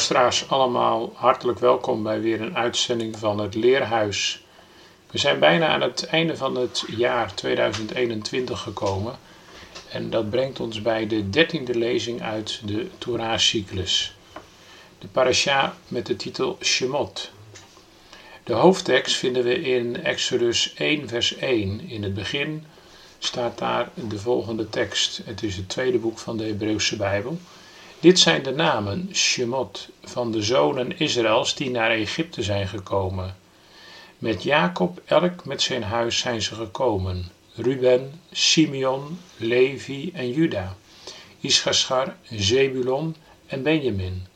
Luisteraars allemaal, hartelijk welkom bij weer een uitzending van het Leerhuis. We zijn bijna aan het einde van het jaar 2021 gekomen en dat brengt ons bij de dertiende lezing uit de Torah-cyclus. De parasha met de titel Shemot. De hoofdtekst vinden we in Exodus 1 vers 1. In het begin staat daar de volgende tekst. Het is het tweede boek van de Hebreeuwse Bijbel. Dit zijn de namen, Shemot, van de zonen Israëls die naar Egypte zijn gekomen. Met Jacob elk met zijn huis zijn ze gekomen. Ruben, Simeon, Levi en Juda. Ischachar, Zebulon en Benjamin.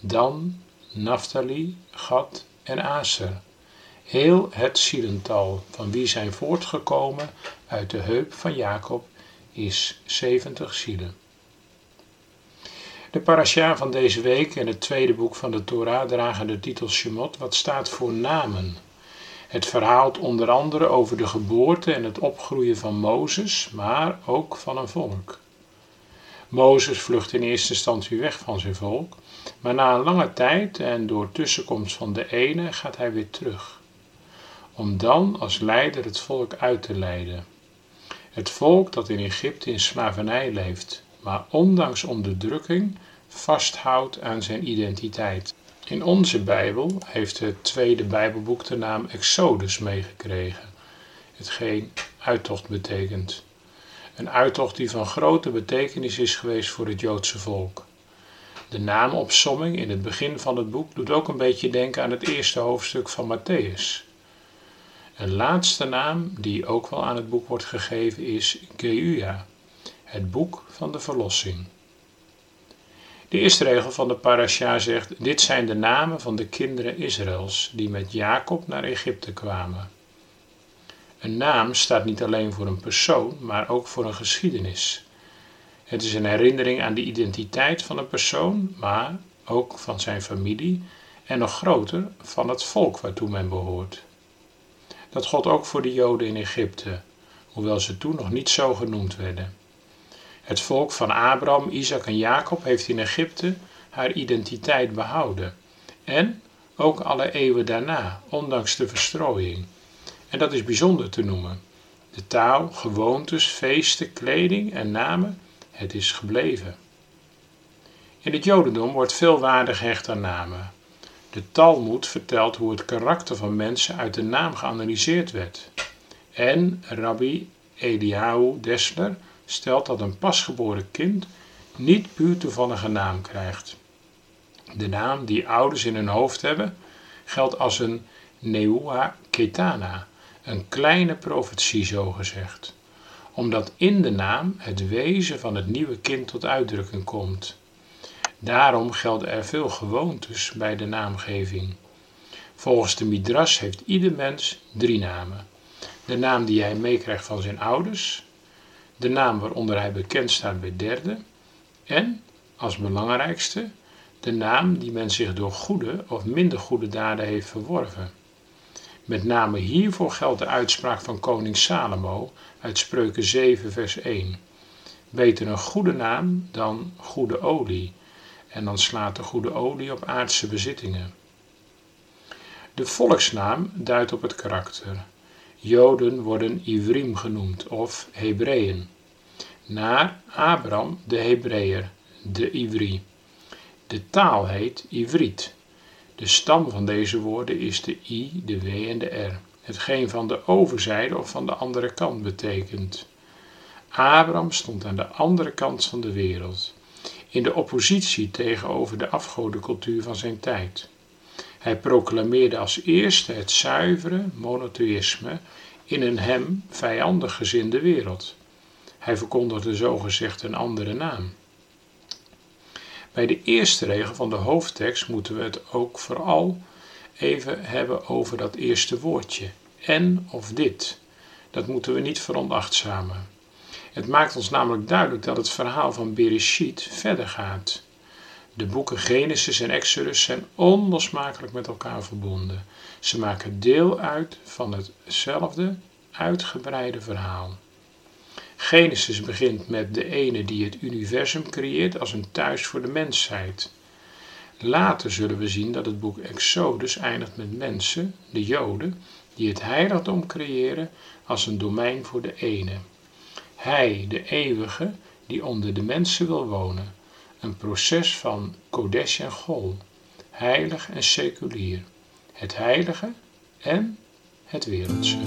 Dan, Naphtali, Gad en Aser. Heel het zielental van wie zijn voortgekomen uit de heup van Jacob is zeventig zielen. De parasha van deze week en het tweede boek van de Torah dragen de titel Shemot, wat staat voor namen. Het verhaalt onder andere over de geboorte en het opgroeien van Mozes, maar ook van een volk. Mozes vlucht in eerste instantie weg van zijn volk, maar na een lange tijd en door tussenkomst van de ene gaat hij weer terug, om dan als leider het volk uit te leiden. Het volk dat in Egypte in slavernij leeft, maar ondanks onderdrukking vasthoudt aan zijn identiteit. In onze Bijbel heeft het tweede Bijbelboek de naam Exodus meegekregen, hetgeen uittocht betekent. Een uittocht die van grote betekenis is geweest voor het Joodse volk. De naamopsomming in het begin van het boek doet ook een beetje denken aan het eerste hoofdstuk van Matthäus. Een laatste naam die ook wel aan het boek wordt gegeven is Geuya, het boek van de verlossing. De eerste regel van de parasha zegt: Dit zijn de namen van de kinderen Israëls die met Jacob naar Egypte kwamen. Een naam staat niet alleen voor een persoon, maar ook voor een geschiedenis. Het is een herinnering aan de identiteit van een persoon, maar ook van zijn familie en nog groter van het volk waartoe men behoort. Dat gold ook voor de Joden in Egypte, hoewel ze toen nog niet zo genoemd werden. Het volk van Abraham, Isaac en Jacob heeft in Egypte haar identiteit behouden. En ook alle eeuwen daarna, ondanks de verstrooiing. En dat is bijzonder te noemen. De taal, gewoontes, feesten, kleding en namen, het is gebleven. In het Jodendom wordt veel waarde gehecht aan namen. De Talmud vertelt hoe het karakter van mensen uit de naam geanalyseerd werd. En Rabbi Eliyahu Dessler stelt dat een pasgeboren kind niet puur toevallige naam krijgt. De naam die ouders in hun hoofd hebben geldt als een Neua Ketana, een kleine profetie zogezegd, omdat in de naam het wezen van het nieuwe kind tot uitdrukking komt. Daarom gelden er veel gewoontes bij de naamgeving. Volgens de Midras heeft ieder mens drie namen. De naam die hij meekrijgt van zijn ouders, de naam waaronder hij bekend staat bij derde en, als belangrijkste, de naam die men zich door goede of minder goede daden heeft verworven. Met name hiervoor geldt de uitspraak van koning Salomo uit Spreuken 7 vers 1. Beter een goede naam dan goede olie, en dan slaat de goede olie op aardse bezittingen. De volksnaam duidt op het karakter. Joden worden Ivrim genoemd of Hebreeën. Naar Abraham de Hebreeër, de Ivri. De taal heet Ivriet. De stam van deze woorden is de I, de W en de R. Hetgeen van de overzijde of van de andere kant betekent. Abraham stond aan de andere kant van de wereld, in de oppositie tegenover de afgodencultuur van zijn tijd. Hij proclameerde als eerste het zuivere monotheïsme in een hem vijandig gezinde wereld. Hij verkondigde zogezegd een andere naam. Bij de eerste regel van de hoofdtekst moeten we het ook vooral even hebben over dat eerste woordje. En of dit. Dat moeten we niet veronachtzamen. Het maakt ons namelijk duidelijk dat het verhaal van Bereshit verder gaat. De boeken Genesis en Exodus zijn onlosmakelijk met elkaar verbonden. Ze maken deel uit van hetzelfde uitgebreide verhaal. Genesis begint met de ene die het universum creëert als een thuis voor de mensheid. Later zullen we zien dat het boek Exodus eindigt met mensen, de Joden, die het heiligdom creëren als een domein voor de ene. Hij, de eeuwige, die onder de mensen wil wonen. Een proces van Kodesh en Gol, heilig en seculier. Het heilige en het wereldse.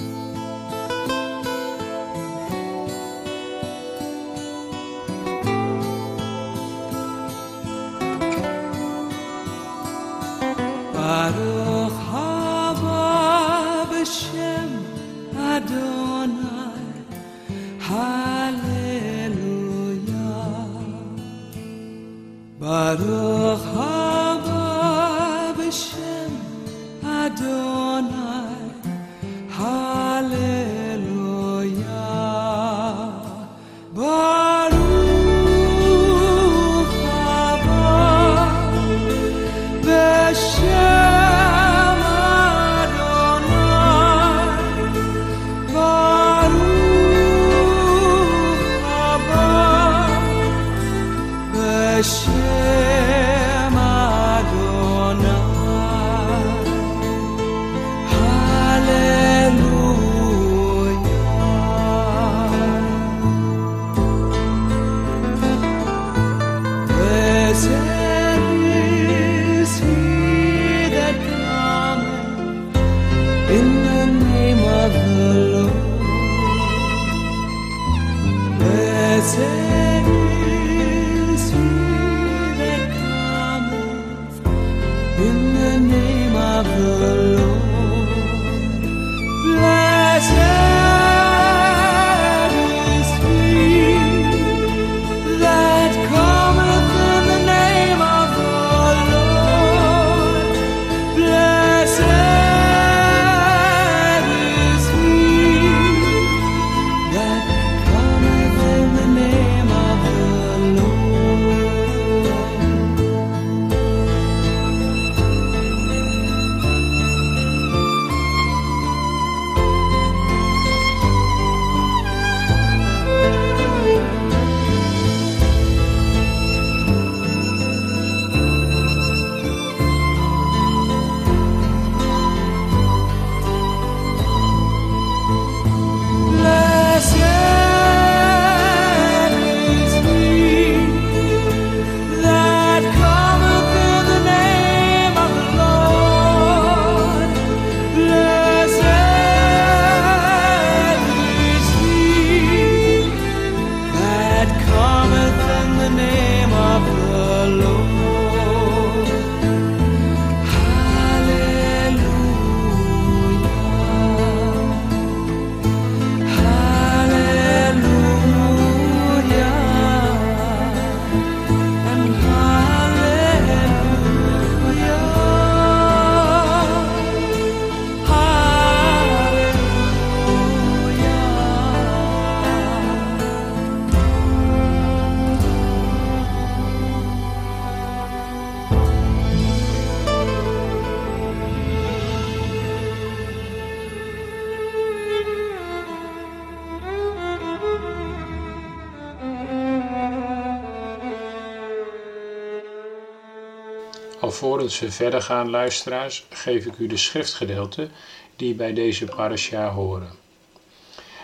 We verder gaan, luisteraars, geef ik u de schriftgedeelten die bij deze parasha horen.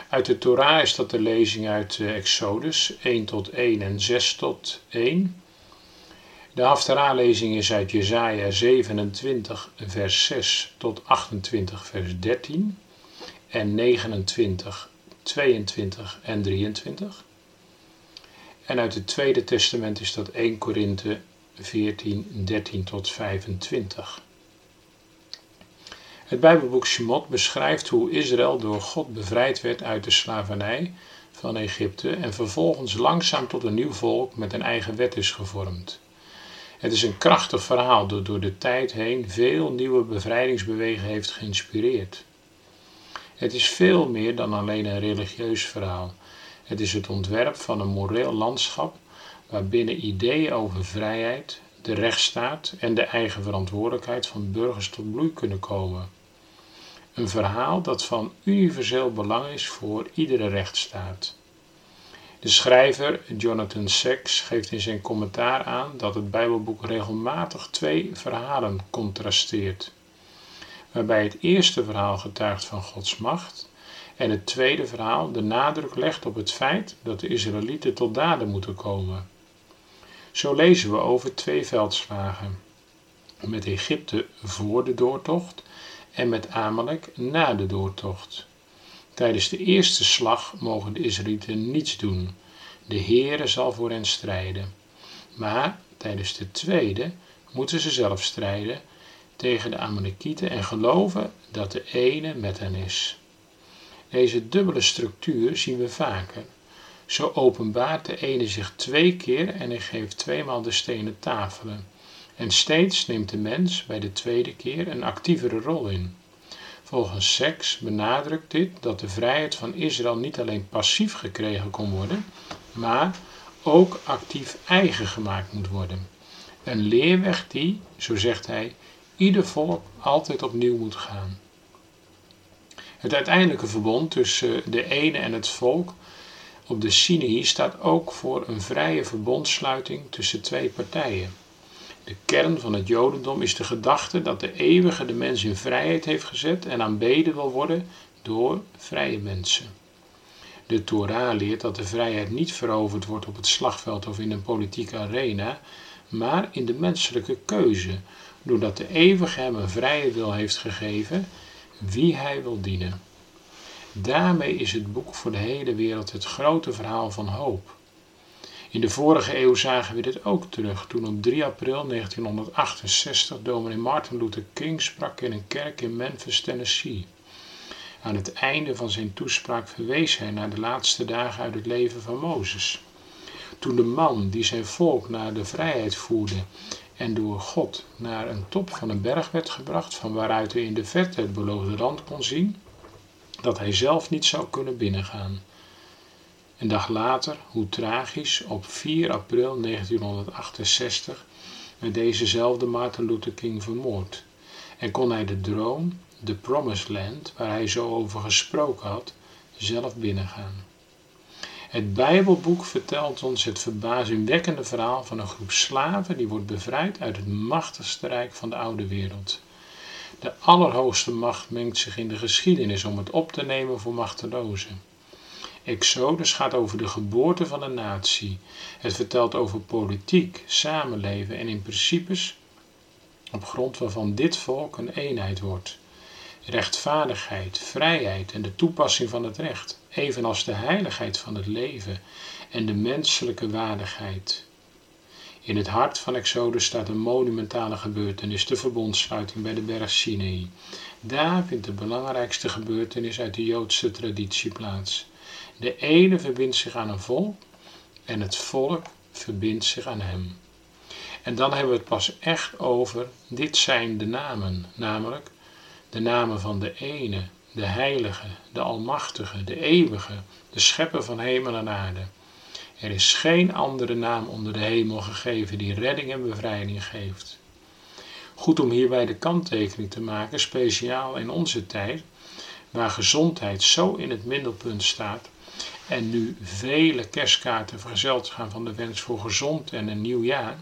Uit de Torah is dat de lezing uit eh, Exodus 1 tot 1 en 6 tot 1. De Haftarah-lezing is uit Jesaja 27 vers 6 tot 28 vers 13 en 29, 22 en 23. En uit het Tweede Testament is dat 1 Korinthe 14, 13 tot 25. Het Bijbelboek Shemot beschrijft hoe Israël door God bevrijd werd uit de slavernij van Egypte en vervolgens langzaam tot een nieuw volk met een eigen wet is gevormd. Het is een krachtig verhaal dat door de tijd heen veel nieuwe bevrijdingsbewegingen heeft geïnspireerd. Het is veel meer dan alleen een religieus verhaal. Het is het ontwerp van een moreel landschap waarbinnen ideeën over vrijheid, de rechtsstaat en de eigen verantwoordelijkheid van burgers tot bloei kunnen komen. Een verhaal dat van universeel belang is voor iedere rechtsstaat. De schrijver Jonathan Sacks geeft in zijn commentaar aan dat het Bijbelboek regelmatig twee verhalen contrasteert, waarbij het eerste verhaal getuigt van Gods macht en het tweede verhaal de nadruk legt op het feit dat de Israëlieten tot daden moeten komen. Zo lezen we over twee veldslagen, met Egypte voor de doortocht en met Amalek na de doortocht. Tijdens de eerste slag mogen de Israëlieten niets doen. De Heere zal voor hen strijden. Maar tijdens de tweede moeten ze zelf strijden tegen de Amalekieten en geloven dat de ene met hen is. Deze dubbele structuur zien we vaker. Zo openbaart de ene zich twee keer en hij geeft tweemaal de stenen tafelen. En steeds neemt de mens bij de tweede keer een actievere rol in. Volgens Seks benadrukt dit dat de vrijheid van Israël niet alleen passief gekregen kon worden, maar ook actief eigen gemaakt moet worden. Een leerweg die, zo zegt hij, ieder volk altijd opnieuw moet gaan. Het uiteindelijke verbond tussen de ene en het volk op de Sinai staat ook voor een vrije verbondsluiting tussen twee partijen. De kern van het Jodendom is de gedachte dat de eeuwige de mens in vrijheid heeft gezet en aanbeden wil worden door vrije mensen. De Torah leert dat de vrijheid niet veroverd wordt op het slagveld of in een politieke arena, maar in de menselijke keuze, doordat de eeuwige hem een vrije wil heeft gegeven wie hij wil dienen. Daarmee is het boek voor de hele wereld het grote verhaal van hoop. In de vorige eeuw zagen we dit ook terug toen op 3 april 1968 dominee Martin Luther King sprak in een kerk in Memphis, Tennessee. Aan het einde van zijn toespraak verwees hij naar de laatste dagen uit het leven van Mozes. Toen de man die zijn volk naar de vrijheid voerde en door God naar een top van een berg werd gebracht, van waaruit hij in de verte het beloofde land kon zien, dat hij zelf niet zou kunnen binnengaan. Een dag later, hoe tragisch, op 4 april 1968 werd dezezelfde Martin Luther King vermoord. En kon hij de droom, de Promised Land, waar hij zo over gesproken had, zelf binnengaan. Het Bijbelboek vertelt ons het verbazingwekkende verhaal van een groep slaven die wordt bevrijd uit het machtigste rijk van de oude wereld. De allerhoogste macht mengt zich in de geschiedenis om het op te nemen voor machtelozen. Exodus gaat over de geboorte van een natie. Het vertelt over politiek, samenleven en in principes op grond waarvan dit volk een eenheid wordt. Rechtvaardigheid, vrijheid en de toepassing van het recht, evenals de heiligheid van het leven en de menselijke waardigheid. In het hart van Exodus staat een monumentale gebeurtenis, de verbondsluiting bij de berg Sinai. Daar vindt de belangrijkste gebeurtenis uit de Joodse traditie plaats. De ene verbindt zich aan een volk en het volk verbindt zich aan hem. En dan hebben we het pas echt over, dit zijn de namen, namelijk de namen van de ene, de heilige, de almachtige, de eeuwige, de schepper van hemel en aarde. Er is geen andere naam onder de hemel gegeven die redding en bevrijding geeft. Goed om hierbij de kanttekening te maken, speciaal in onze tijd, waar gezondheid zo in het middelpunt staat en nu vele kerstkaarten vergezeld gaan van de wens voor gezond en een nieuw jaar,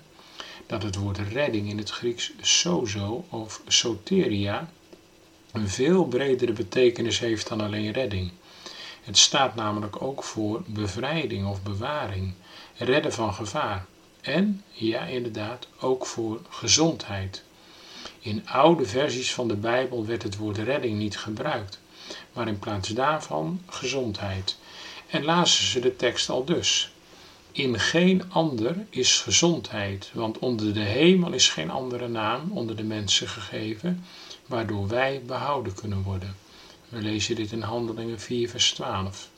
dat het woord redding in het Grieks sozo of soteria een veel bredere betekenis heeft dan alleen redding. Het staat namelijk ook voor bevrijding of bewaring, redden van gevaar. En, ja inderdaad, ook voor gezondheid. In oude versies van de Bijbel werd het woord redding niet gebruikt, maar in plaats daarvan gezondheid. En lazen ze de tekst al dus. In geen ander is gezondheid, want onder de hemel is geen andere naam onder de mensen gegeven, waardoor wij behouden kunnen worden. We lezen dit in Handelingen 4, vers 12.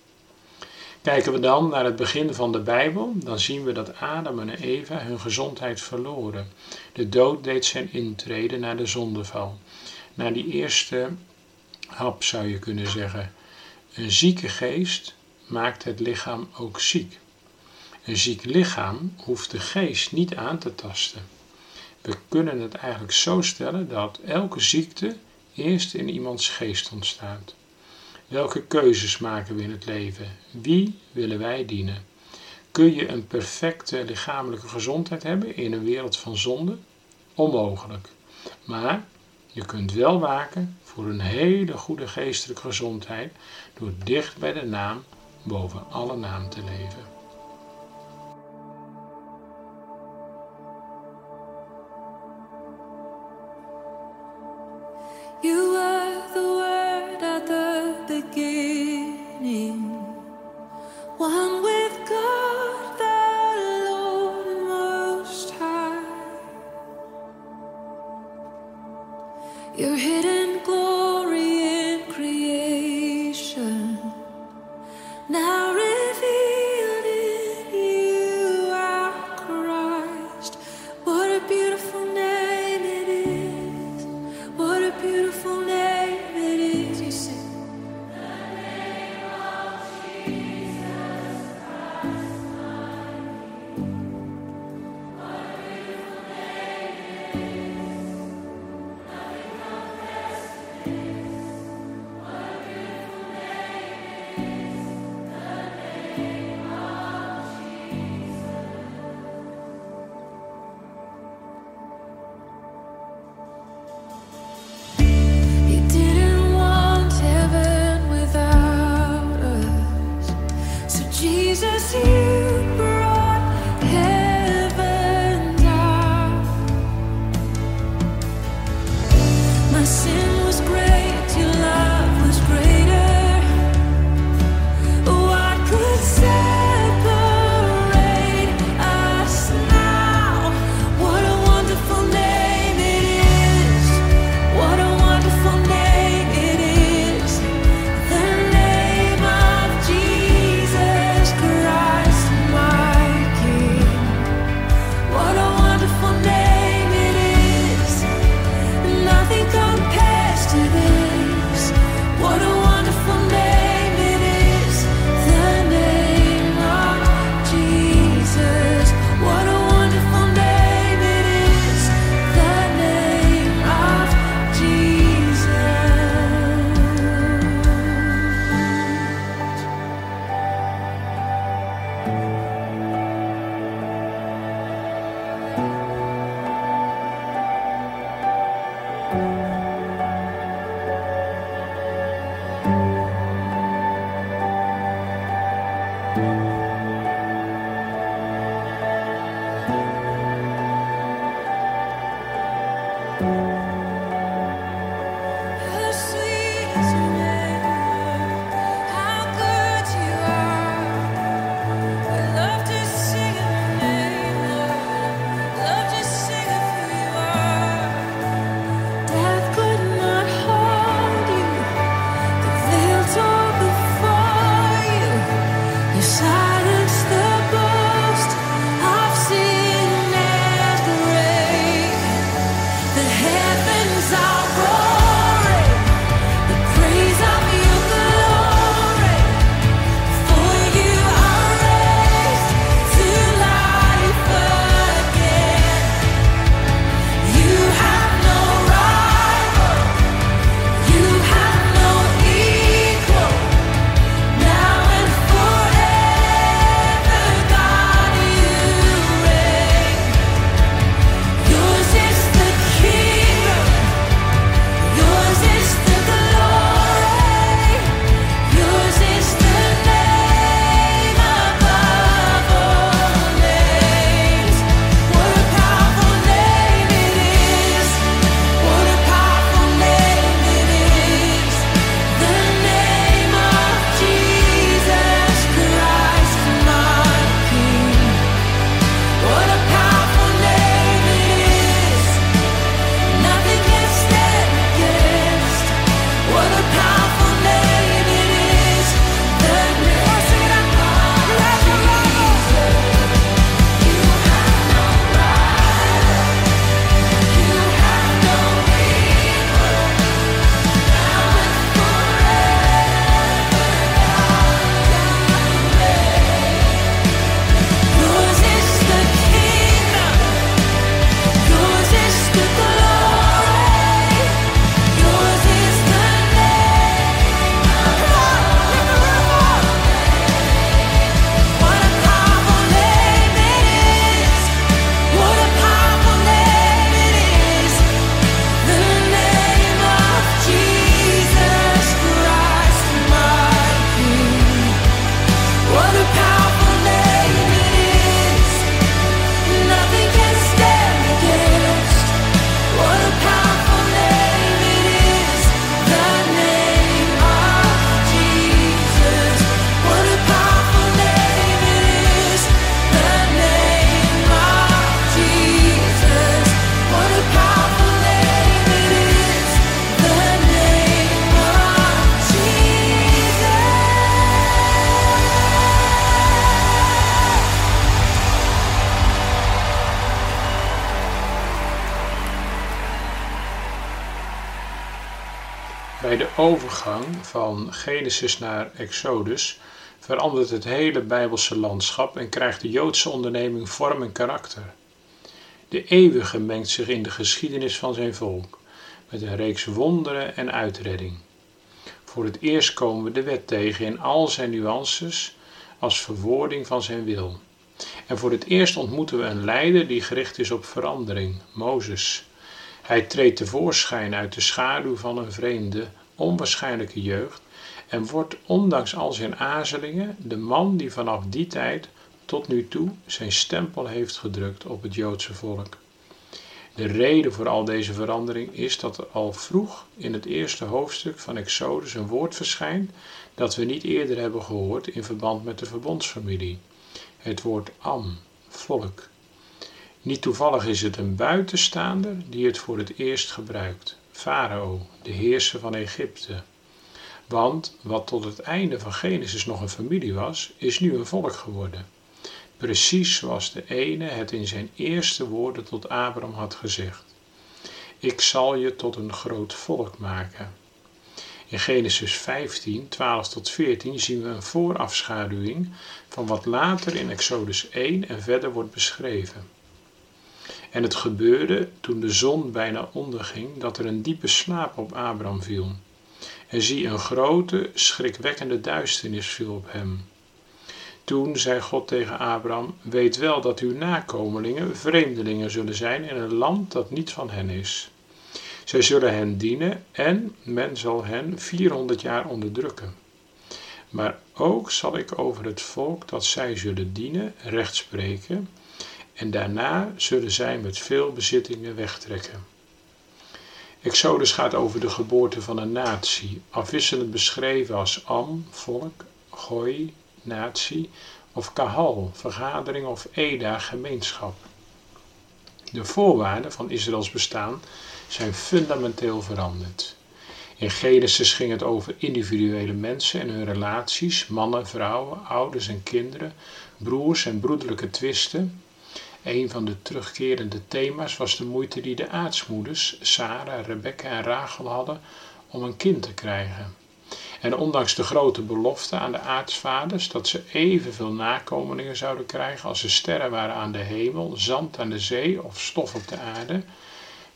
Kijken we dan naar het begin van de Bijbel, dan zien we dat Adam en Eva hun gezondheid verloren. De dood deed zijn intrede na de zondeval. Na die eerste hap zou je kunnen zeggen. Een zieke geest maakt het lichaam ook ziek. Een ziek lichaam hoeft de geest niet aan te tasten. We kunnen het eigenlijk zo stellen dat elke ziekte eerst in iemands geest ontstaat. Welke keuzes maken we in het leven? Wie willen wij dienen? Kun je een perfecte lichamelijke gezondheid hebben in een wereld van zonde? Onmogelijk. Maar je kunt wel waken voor een hele goede geestelijke gezondheid door dicht bij de naam boven alle naam te leven. 忘。Van Genesis naar Exodus verandert het hele Bijbelse landschap en krijgt de Joodse onderneming vorm en karakter. De eeuwige mengt zich in de geschiedenis van zijn volk met een reeks wonderen en uitredding. Voor het eerst komen we de wet tegen in al zijn nuances als verwoording van zijn wil. En voor het eerst ontmoeten we een leider die gericht is op verandering, Mozes. Hij treedt tevoorschijn uit de schaduw van een vreemde, onwaarschijnlijke jeugd en wordt ondanks al zijn aarzelingen de man die vanaf die tijd tot nu toe zijn stempel heeft gedrukt op het Joodse volk. De reden voor al deze verandering is dat er al vroeg in het eerste hoofdstuk van Exodus een woord verschijnt dat we niet eerder hebben gehoord in verband met de verbondsfamilie. Het woord am, volk. Niet toevallig is het een buitenstaander die het voor het eerst gebruikt. Farao, de heerser van Egypte. Want wat tot het einde van Genesis nog een familie was, is nu een volk geworden. Precies zoals de ene het in zijn eerste woorden tot Abraham had gezegd. Ik zal je tot een groot volk maken. In Genesis 15, 12 tot 14 zien we een voorafschaduwing van wat later in Exodus 1 en verder wordt beschreven. En het gebeurde toen de zon bijna onderging dat er een diepe slaap op Abraham viel. En zie, een grote, schrikwekkende duisternis viel op hem. Toen zei God tegen Abraham: Weet wel dat uw nakomelingen vreemdelingen zullen zijn in een land dat niet van hen is. Zij zullen hen dienen en men zal hen 400 jaar onderdrukken. Maar ook zal ik over het volk dat zij zullen dienen recht spreken, en daarna zullen zij met veel bezittingen wegtrekken. Exodus gaat over de geboorte van een natie, afwisselend beschreven als Am, volk, Gooi, natie, of Kahal, vergadering of Eda, gemeenschap. De voorwaarden van Israëls bestaan zijn fundamenteel veranderd. In Genesis ging het over individuele mensen en hun relaties, mannen, vrouwen, ouders en kinderen, broers en broederlijke twisten. Een van de terugkerende thema's was de moeite die de aartsmoeders, Sarah, Rebecca en Rachel hadden om een kind te krijgen. En ondanks de grote belofte aan de aartsvaders dat ze evenveel nakomelingen zouden krijgen als de sterren waren aan de hemel, zand aan de zee of stof op de aarde,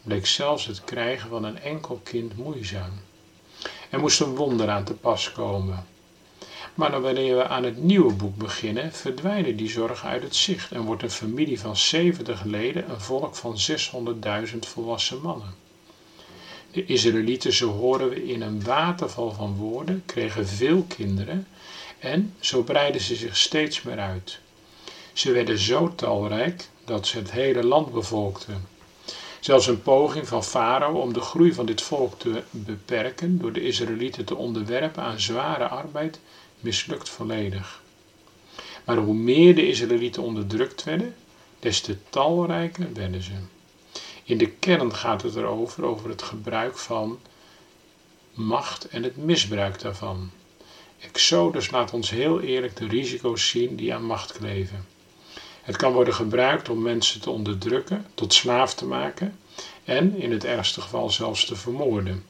bleek zelfs het krijgen van een enkel kind moeizaam. Er moest een wonder aan te pas komen. Maar dan wanneer we aan het nieuwe boek beginnen, verdwijnen die zorgen uit het zicht en wordt een familie van 70 leden een volk van 600.000 volwassen mannen. De Israëlieten, zo horen we in een waterval van woorden, kregen veel kinderen en zo breidden ze zich steeds meer uit. Ze werden zo talrijk dat ze het hele land bevolkten. Zelfs een poging van Farao om de groei van dit volk te beperken door de Israëlieten te onderwerpen aan zware arbeid mislukt volledig. Maar hoe meer de Israëlieten onderdrukt werden, des te talrijker werden ze. In de kern gaat het erover, over het gebruik van macht en het misbruik daarvan. Exodus laat ons heel eerlijk de risico's zien die aan macht kleven. Het kan worden gebruikt om mensen te onderdrukken, tot slaaf te maken en in het ergste geval zelfs te vermoorden.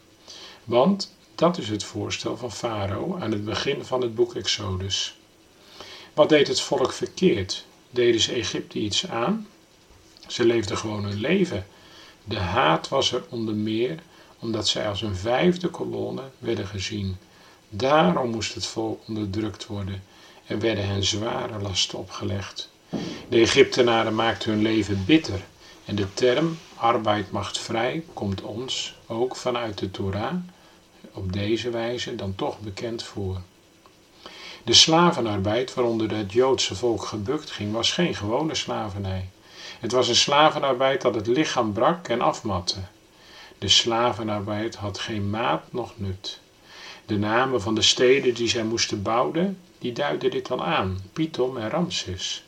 Want dat is het voorstel van Farao aan het begin van het boek Exodus. Wat deed het volk verkeerd? Deden ze Egypte iets aan? Ze leefden gewoon hun leven de haat was er onder meer omdat zij als een vijfde kolonne werden gezien. Daarom moest het volk onderdrukt worden en werden hen zware lasten opgelegd. De Egyptenaren maakten hun leven bitter en de term arbeid macht vrij komt ons ook vanuit de Torah op deze wijze dan toch bekend voor. De slavenarbeid waaronder het Joodse volk gebukt ging was geen gewone slavernij. Het was een slavenarbeid dat het lichaam brak en afmatte. De slavenarbeid had geen maat noch nut. De namen van de steden die zij moesten bouwen, die duiden dit al aan, Pithom en Ramses.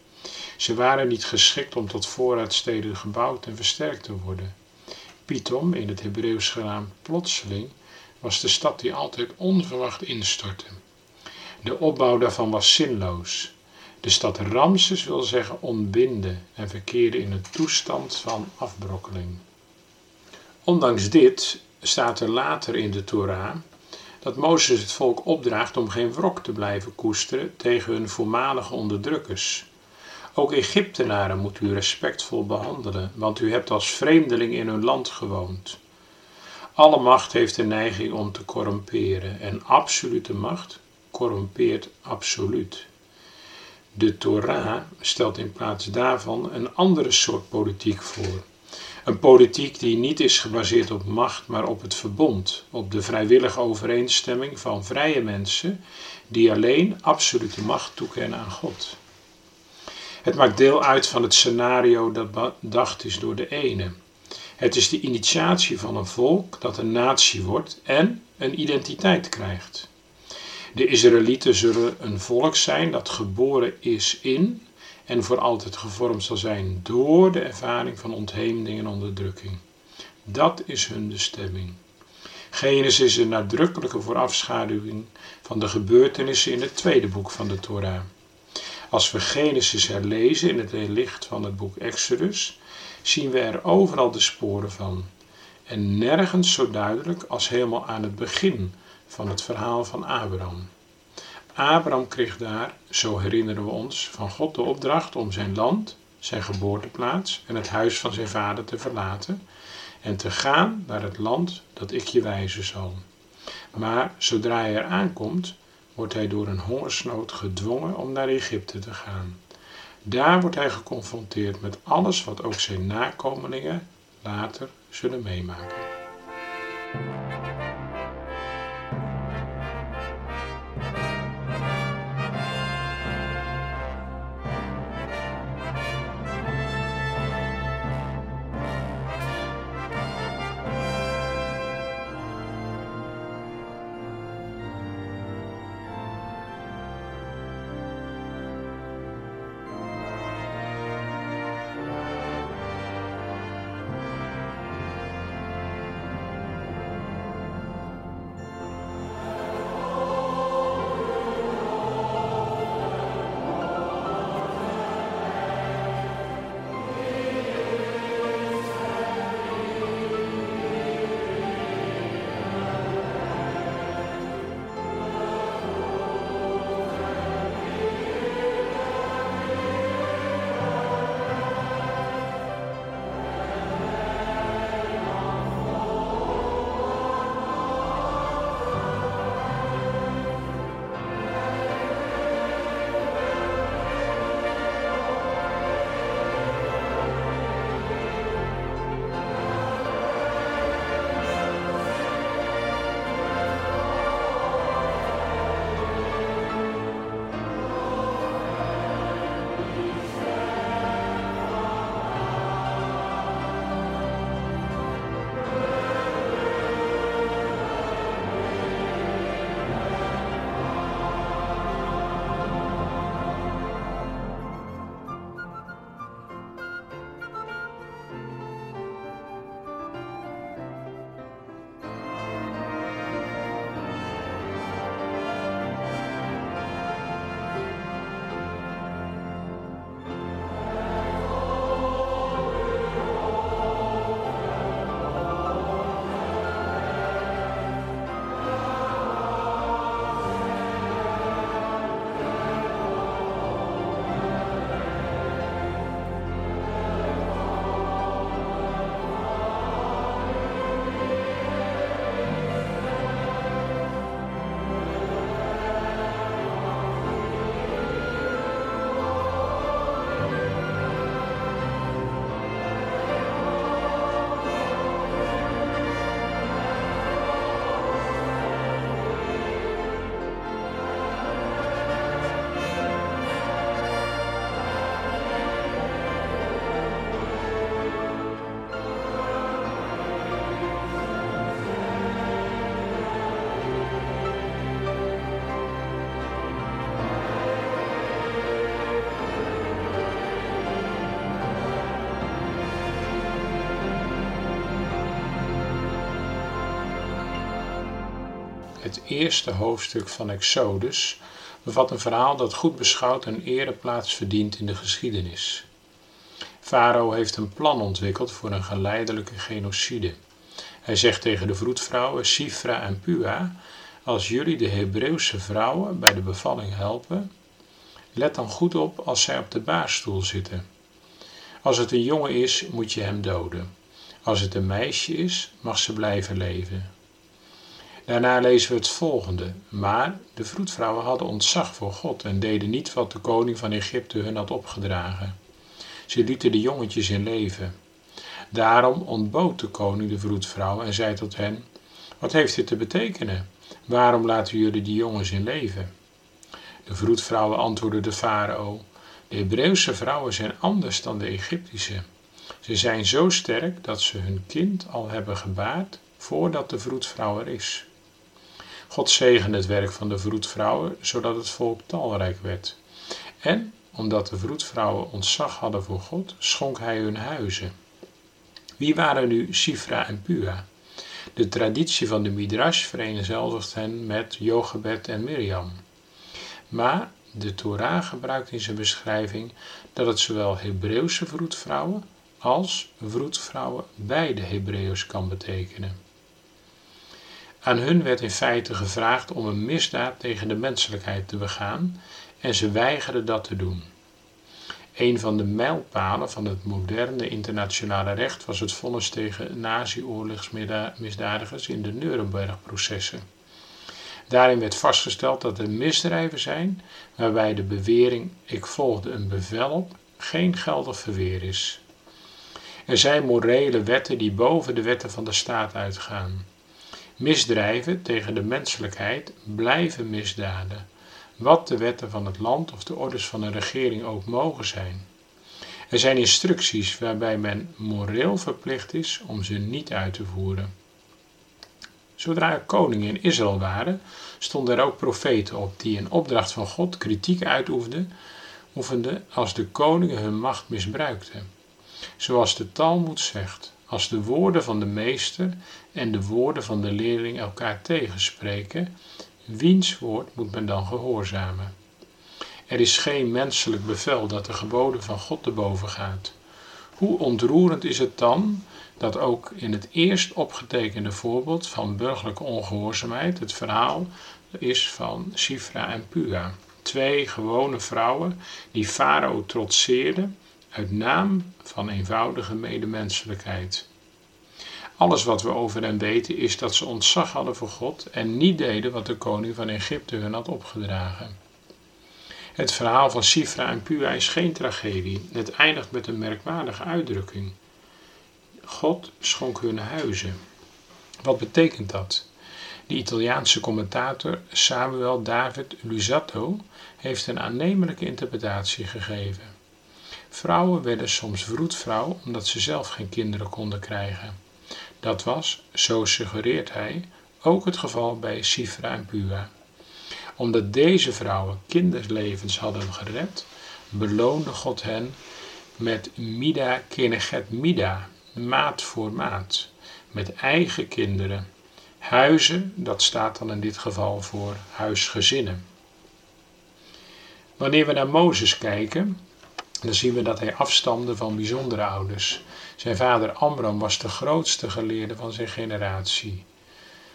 Ze waren niet geschikt om tot voorraadsteden gebouwd en versterkt te worden. Pithom, in het Hebreeuws genaamd plotseling, was de stad die altijd onverwacht instortte. De opbouw daarvan was zinloos. De stad Ramses wil zeggen ontbinden en verkeerde in een toestand van afbrokkeling. Ondanks dit staat er later in de Torah dat Mozes het volk opdraagt om geen wrok te blijven koesteren tegen hun voormalige onderdrukkers. Ook Egyptenaren moet u respectvol behandelen, want u hebt als vreemdeling in hun land gewoond. Alle macht heeft de neiging om te corrumperen en absolute macht corrumpeert absoluut. De Torah stelt in plaats daarvan een andere soort politiek voor. Een politiek die niet is gebaseerd op macht, maar op het verbond, op de vrijwillige overeenstemming van vrije mensen die alleen absolute macht toekennen aan God. Het maakt deel uit van het scenario dat bedacht is door de ene. Het is de initiatie van een volk dat een natie wordt en een identiteit krijgt. De Israëlieten zullen een volk zijn dat geboren is in en voor altijd gevormd zal zijn door de ervaring van ontheemding en onderdrukking. Dat is hun bestemming. Genesis is een nadrukkelijke voorafschaduwing van de gebeurtenissen in het tweede boek van de Torah. Als we Genesis herlezen in het licht van het boek Exodus, zien we er overal de sporen van. En nergens zo duidelijk als helemaal aan het begin van het verhaal van Abraham. Abraham kreeg daar, zo herinneren we ons, van God de opdracht om zijn land, zijn geboorteplaats en het huis van zijn vader te verlaten en te gaan naar het land dat ik je wijzen zal. Maar zodra hij er aankomt, wordt hij door een hongersnood gedwongen om naar Egypte te gaan. Daar wordt hij geconfronteerd met alles wat ook zijn nakomelingen later zullen meemaken. Eerste hoofdstuk van Exodus bevat een verhaal dat goed beschouwd een ereplaats verdient in de geschiedenis. Farao heeft een plan ontwikkeld voor een geleidelijke genocide. Hij zegt tegen de vroedvrouwen Sifra en Pua: als jullie de Hebreeuwse vrouwen bij de bevalling helpen, let dan goed op als zij op de baarstoel zitten. Als het een jongen is, moet je hem doden. Als het een meisje is, mag ze blijven leven. Daarna lezen we het volgende. Maar de vroedvrouwen hadden ontzag voor God en deden niet wat de koning van Egypte hun had opgedragen. Ze lieten de jongetjes in leven. Daarom ontbood de koning de vroedvrouwen en zei tot hen: Wat heeft dit te betekenen? Waarom laten jullie die jongens in leven? De vroedvrouwen antwoordden de farao: De Hebreeuwse vrouwen zijn anders dan de Egyptische. Ze zijn zo sterk dat ze hun kind al hebben gebaard voordat de vroedvrouw er is. God zegende het werk van de vroedvrouwen, zodat het volk talrijk werd. En omdat de vroedvrouwen ontzag hadden voor God, schonk hij hun huizen. Wie waren nu Sifra en Pua? De traditie van de Midrash vereenzelvigt hen met Jochebed en Miriam. Maar de Torah gebruikt in zijn beschrijving dat het zowel Hebreeuwse vroedvrouwen als vroedvrouwen beide Hebreeuws kan betekenen. Aan hun werd in feite gevraagd om een misdaad tegen de menselijkheid te begaan en ze weigerden dat te doen. Een van de mijlpalen van het moderne internationale recht was het vonnis tegen nazi-oorlogsmisdadigers in de Nuremberg-processen. Daarin werd vastgesteld dat er misdrijven zijn waarbij de bewering ik volgde een bevel op geen geldig verweer is. Er zijn morele wetten die boven de wetten van de staat uitgaan. Misdrijven tegen de menselijkheid blijven misdaden, wat de wetten van het land of de orders van een regering ook mogen zijn. Er zijn instructies waarbij men moreel verplicht is om ze niet uit te voeren. Zodra er koningen in Israël waren, stonden er ook profeten op die in opdracht van God kritiek uitoefenden als de koningen hun macht misbruikten. Zoals de Talmud zegt, als de woorden van de meester en de woorden van de leerling elkaar tegenspreken, wiens woord moet men dan gehoorzamen? Er is geen menselijk bevel dat de geboden van God te boven gaat. Hoe ontroerend is het dan dat ook in het eerst opgetekende voorbeeld van burgerlijke ongehoorzaamheid het verhaal is van Sifra en Pua. Twee gewone vrouwen die Farao trotseerden uit naam van eenvoudige medemenselijkheid. Alles wat we over hen weten is dat ze ontzag hadden voor God en niet deden wat de koning van Egypte hun had opgedragen. Het verhaal van Sifra en Pua is geen tragedie. Het eindigt met een merkwaardige uitdrukking. God schonk hun huizen. Wat betekent dat? De Italiaanse commentator Samuel David Luzzatto heeft een aannemelijke interpretatie gegeven. Vrouwen werden soms vroedvrouw omdat ze zelf geen kinderen konden krijgen. Dat was, zo suggereert hij, ook het geval bij Sifra en Pua. Omdat deze vrouwen kinderlevens hadden gered, beloonde God hen met Mida Keneget Mida, maat voor maat, met eigen kinderen. Huizen, dat staat dan in dit geval voor huisgezinnen. Wanneer we naar Mozes kijken, dan zien we dat hij afstamde van bijzondere ouders. Zijn vader Amram was de grootste geleerde van zijn generatie.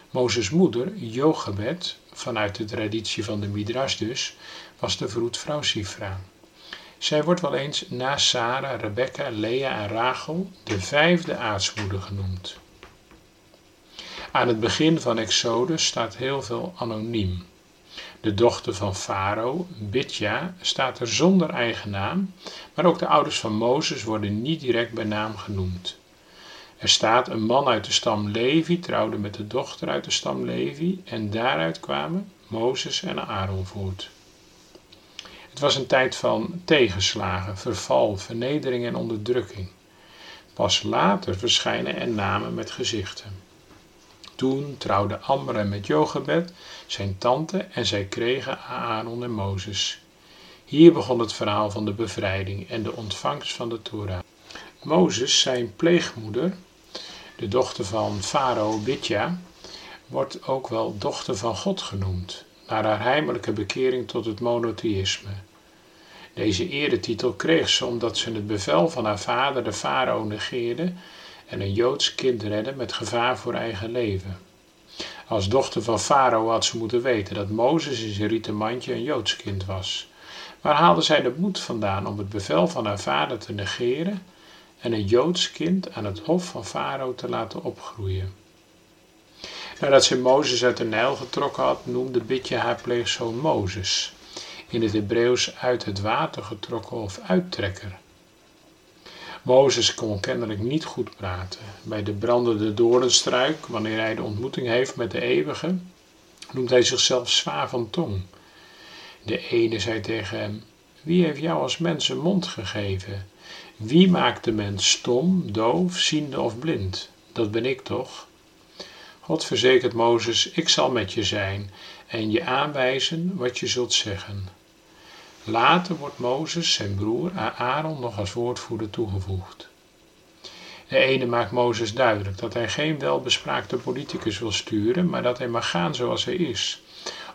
Mozes' moeder, Jochebed, vanuit de traditie van de Midrash dus, was de vroedvrouw Sifra. Zij wordt wel eens na Sarah, Rebecca, Lea en Rachel de vijfde aartsmoeder genoemd. Aan het begin van Exodus staat heel veel anoniem. De dochter van Farao, Bidja, staat er zonder eigen naam, maar ook de ouders van Mozes worden niet direct bij naam genoemd. Er staat een man uit de stam Levi trouwde met de dochter uit de stam Levi en daaruit kwamen Mozes en Aaron voort. Het was een tijd van tegenslagen, verval, vernedering en onderdrukking. Pas later verschijnen er namen met gezichten. Toen trouwde Amram met Jochebed, zijn tante, en zij kregen Aaron en Mozes. Hier begon het verhaal van de bevrijding en de ontvangst van de Torah. Mozes, zijn pleegmoeder, de dochter van farao Bidja, wordt ook wel dochter van God genoemd, naar haar heimelijke bekering tot het monotheïsme. Deze eretitel kreeg ze omdat ze het bevel van haar vader, de farao, negeerde en een Joods kind redden met gevaar voor eigen leven. Als dochter van Farao had ze moeten weten dat Mozes in zijn rieten mandje een Joods kind was. Waar haalde zij de moed vandaan om het bevel van haar vader te negeren en een Joods kind aan het hof van Farao te laten opgroeien? Nadat ze Mozes uit de Nijl getrokken had, noemde Bitje haar pleegzoon Mozes. In het Hebreeuws uit het water getrokken of uittrekker. Mozes kon kennelijk niet goed praten. Bij de brandende doornstruik, wanneer hij de ontmoeting heeft met de eeuwige, noemt hij zichzelf zwaar van tong. De ene zei tegen hem, wie heeft jou als mens een mond gegeven? Wie maakt de mens stom, doof, ziende of blind? Dat ben ik toch? God verzekert Mozes, ik zal met je zijn en je aanwijzen wat je zult zeggen. Later wordt Mozes, zijn broer, Aaron nog als woordvoerder toegevoegd. De ene maakt Mozes duidelijk dat hij geen welbespraakte politicus wil sturen, maar dat hij mag gaan zoals hij is.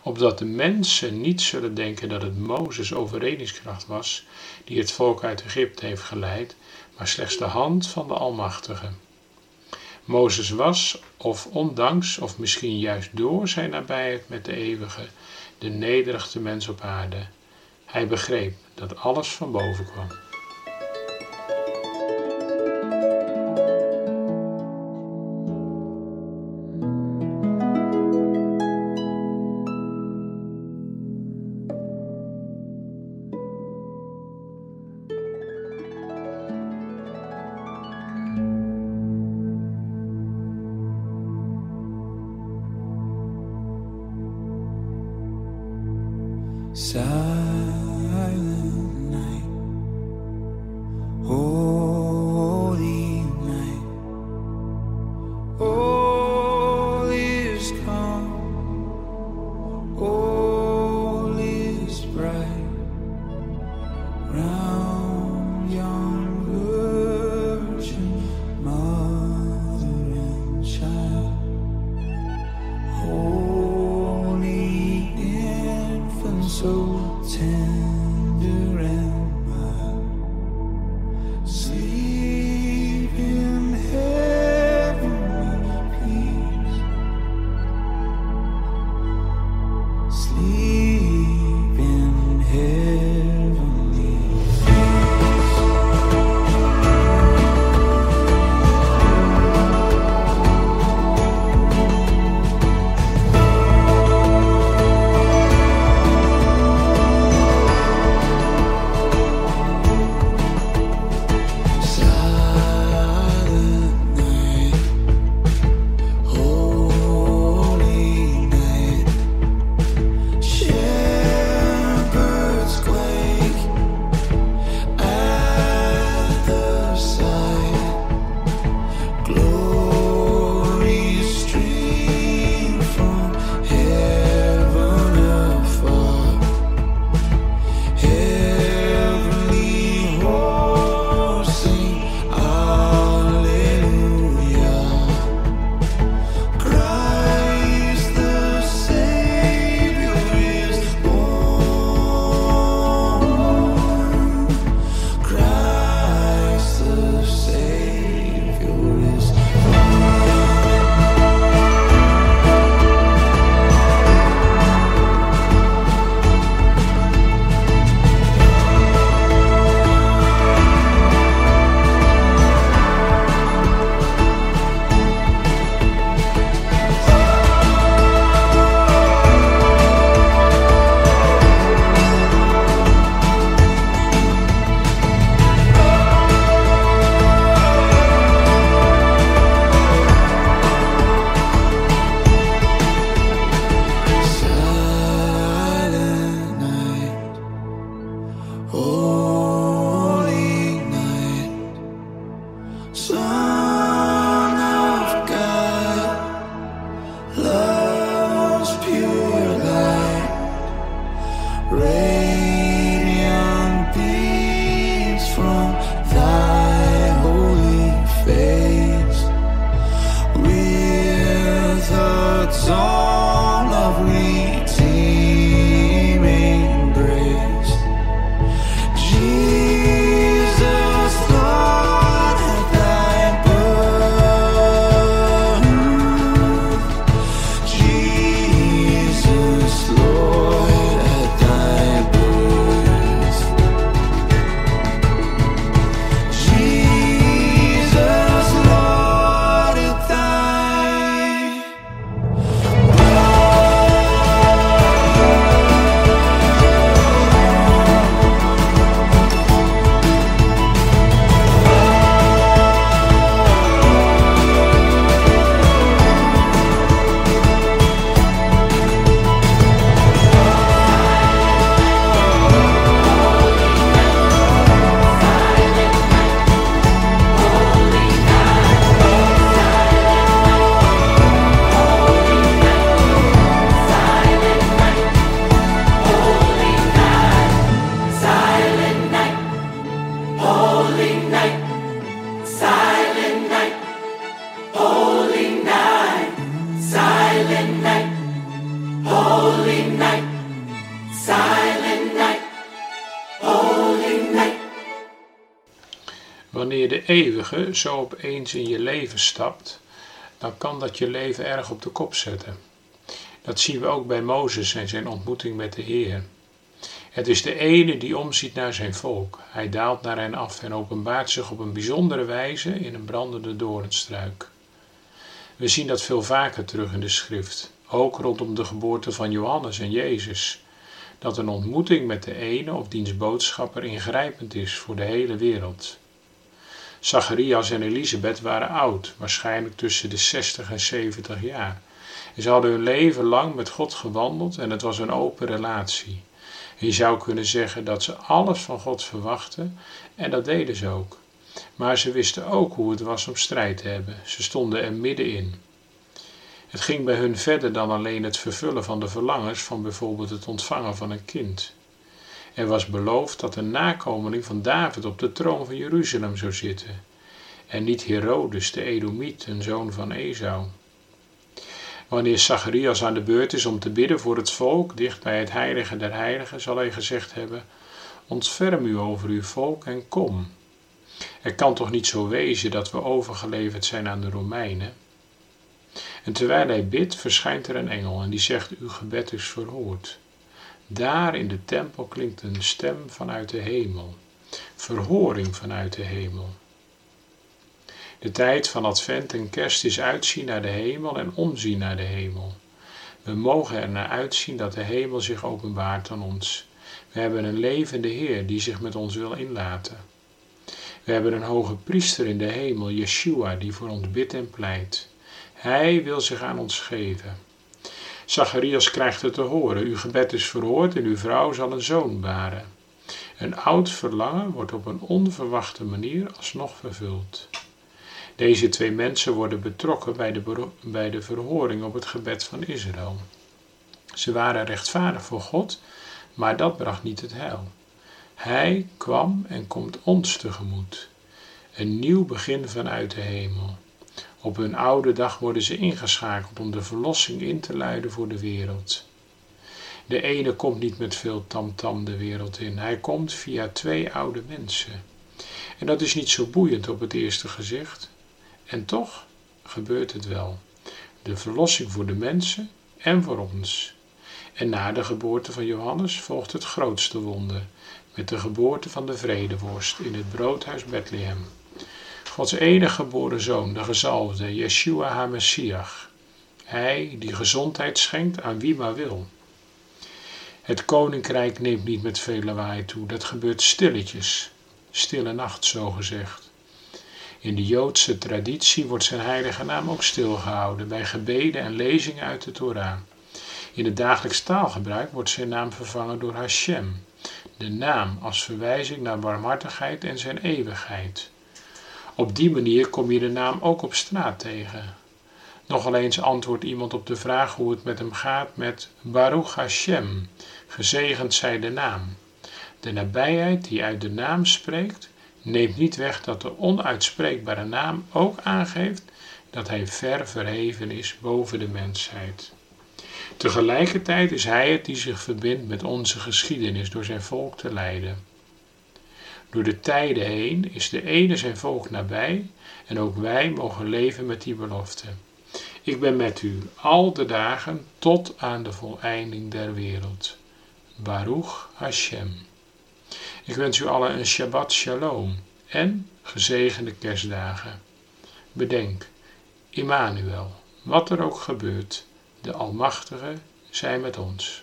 Opdat de mensen niet zullen denken dat het Mozes' overredingskracht was die het volk uit Egypte heeft geleid, maar slechts de hand van de Almachtige. Mozes was, of ondanks, of misschien juist door zijn nabijheid met de Eeuwige, de nederigste mens op aarde. Hij begreep dat alles van boven kwam. Eeuwige zo opeens in je leven stapt, dan kan dat je leven erg op de kop zetten. Dat zien we ook bij Mozes en zijn ontmoeting met de Heer. Het is de ene die omziet naar zijn volk. Hij daalt naar hen af en openbaart zich op een bijzondere wijze in een brandende doornstruik. We zien dat veel vaker terug in de schrift, ook rondom de geboorte van Johannes en Jezus, dat een ontmoeting met de ene of diens boodschapper ingrijpend is voor de hele wereld. Zacharias en Elisabeth waren oud, waarschijnlijk tussen de 60 en 70 jaar. Ze hadden hun leven lang met God gewandeld en het was een open relatie. je zou kunnen zeggen dat ze alles van God verwachten en dat deden ze ook. Maar ze wisten ook hoe het was om strijd te hebben. Ze stonden er middenin. Het ging bij hun verder dan alleen het vervullen van de verlangens van bijvoorbeeld het ontvangen van een kind. Er was beloofd dat een nakomeling van David op de troon van Jeruzalem zou zitten, en niet Herodes de Edomiet, een zoon van Esau. Wanneer Zacharias aan de beurt is om te bidden voor het volk, dicht bij het heilige der heiligen, zal hij gezegd hebben, ontferm u over uw volk en kom. Het kan toch niet zo wezen dat we overgeleverd zijn aan de Romeinen? En terwijl hij bidt, verschijnt er een engel en die zegt, uw gebed is verhoord. Daar in de tempel klinkt een stem vanuit de hemel, verhoring vanuit de hemel. De tijd van Advent en Kerst is uitzien naar de hemel en omzien naar de hemel. We mogen er naar uitzien dat de hemel zich openbaart aan ons. We hebben een levende Heer die zich met ons wil inlaten. We hebben een hoge priester in de hemel, Yeshua, die voor ons bidt en pleit. Hij wil zich aan ons geven. Zacharias krijgt het te horen: Uw gebed is verhoord en uw vrouw zal een zoon baren. Een oud verlangen wordt op een onverwachte manier alsnog vervuld. Deze twee mensen worden betrokken bij de, bij de verhoring op het gebed van Israël. Ze waren rechtvaardig voor God, maar dat bracht niet het heil. Hij kwam en komt ons tegemoet. Een nieuw begin vanuit de hemel. Op hun oude dag worden ze ingeschakeld om de verlossing in te luiden voor de wereld. De ene komt niet met veel tamtam -tam de wereld in, hij komt via twee oude mensen. En dat is niet zo boeiend op het eerste gezicht. En toch gebeurt het wel. De verlossing voor de mensen en voor ons. En na de geboorte van Johannes volgt het grootste wonder, met de geboorte van de vredeworst in het broodhuis Bethlehem. Gods enige geboren zoon, de gezalfde, Yeshua HaMessiach. Hij die gezondheid schenkt aan wie maar wil. Het koninkrijk neemt niet met veel lawaai toe, dat gebeurt stilletjes, stille nacht zo gezegd. In de Joodse traditie wordt zijn heilige naam ook stilgehouden bij gebeden en lezingen uit de Torah. In het dagelijks taalgebruik wordt zijn naam vervangen door Hashem, de naam als verwijzing naar barmhartigheid en zijn eeuwigheid. Op die manier kom je de naam ook op straat tegen. Nogal eens antwoordt iemand op de vraag hoe het met hem gaat met Baruch Hashem, gezegend zij de naam. De nabijheid die uit de naam spreekt, neemt niet weg dat de onuitspreekbare naam ook aangeeft dat hij ver verheven is boven de mensheid. Tegelijkertijd is hij het die zich verbindt met onze geschiedenis door zijn volk te leiden. Door de tijden heen is de ene zijn volk nabij en ook wij mogen leven met die belofte. Ik ben met u al de dagen tot aan de voleinding der wereld. Baruch Hashem. Ik wens u allen een Shabbat Shalom en gezegende kerstdagen. Bedenk, Immanuel, wat er ook gebeurt, de Almachtige zij met ons.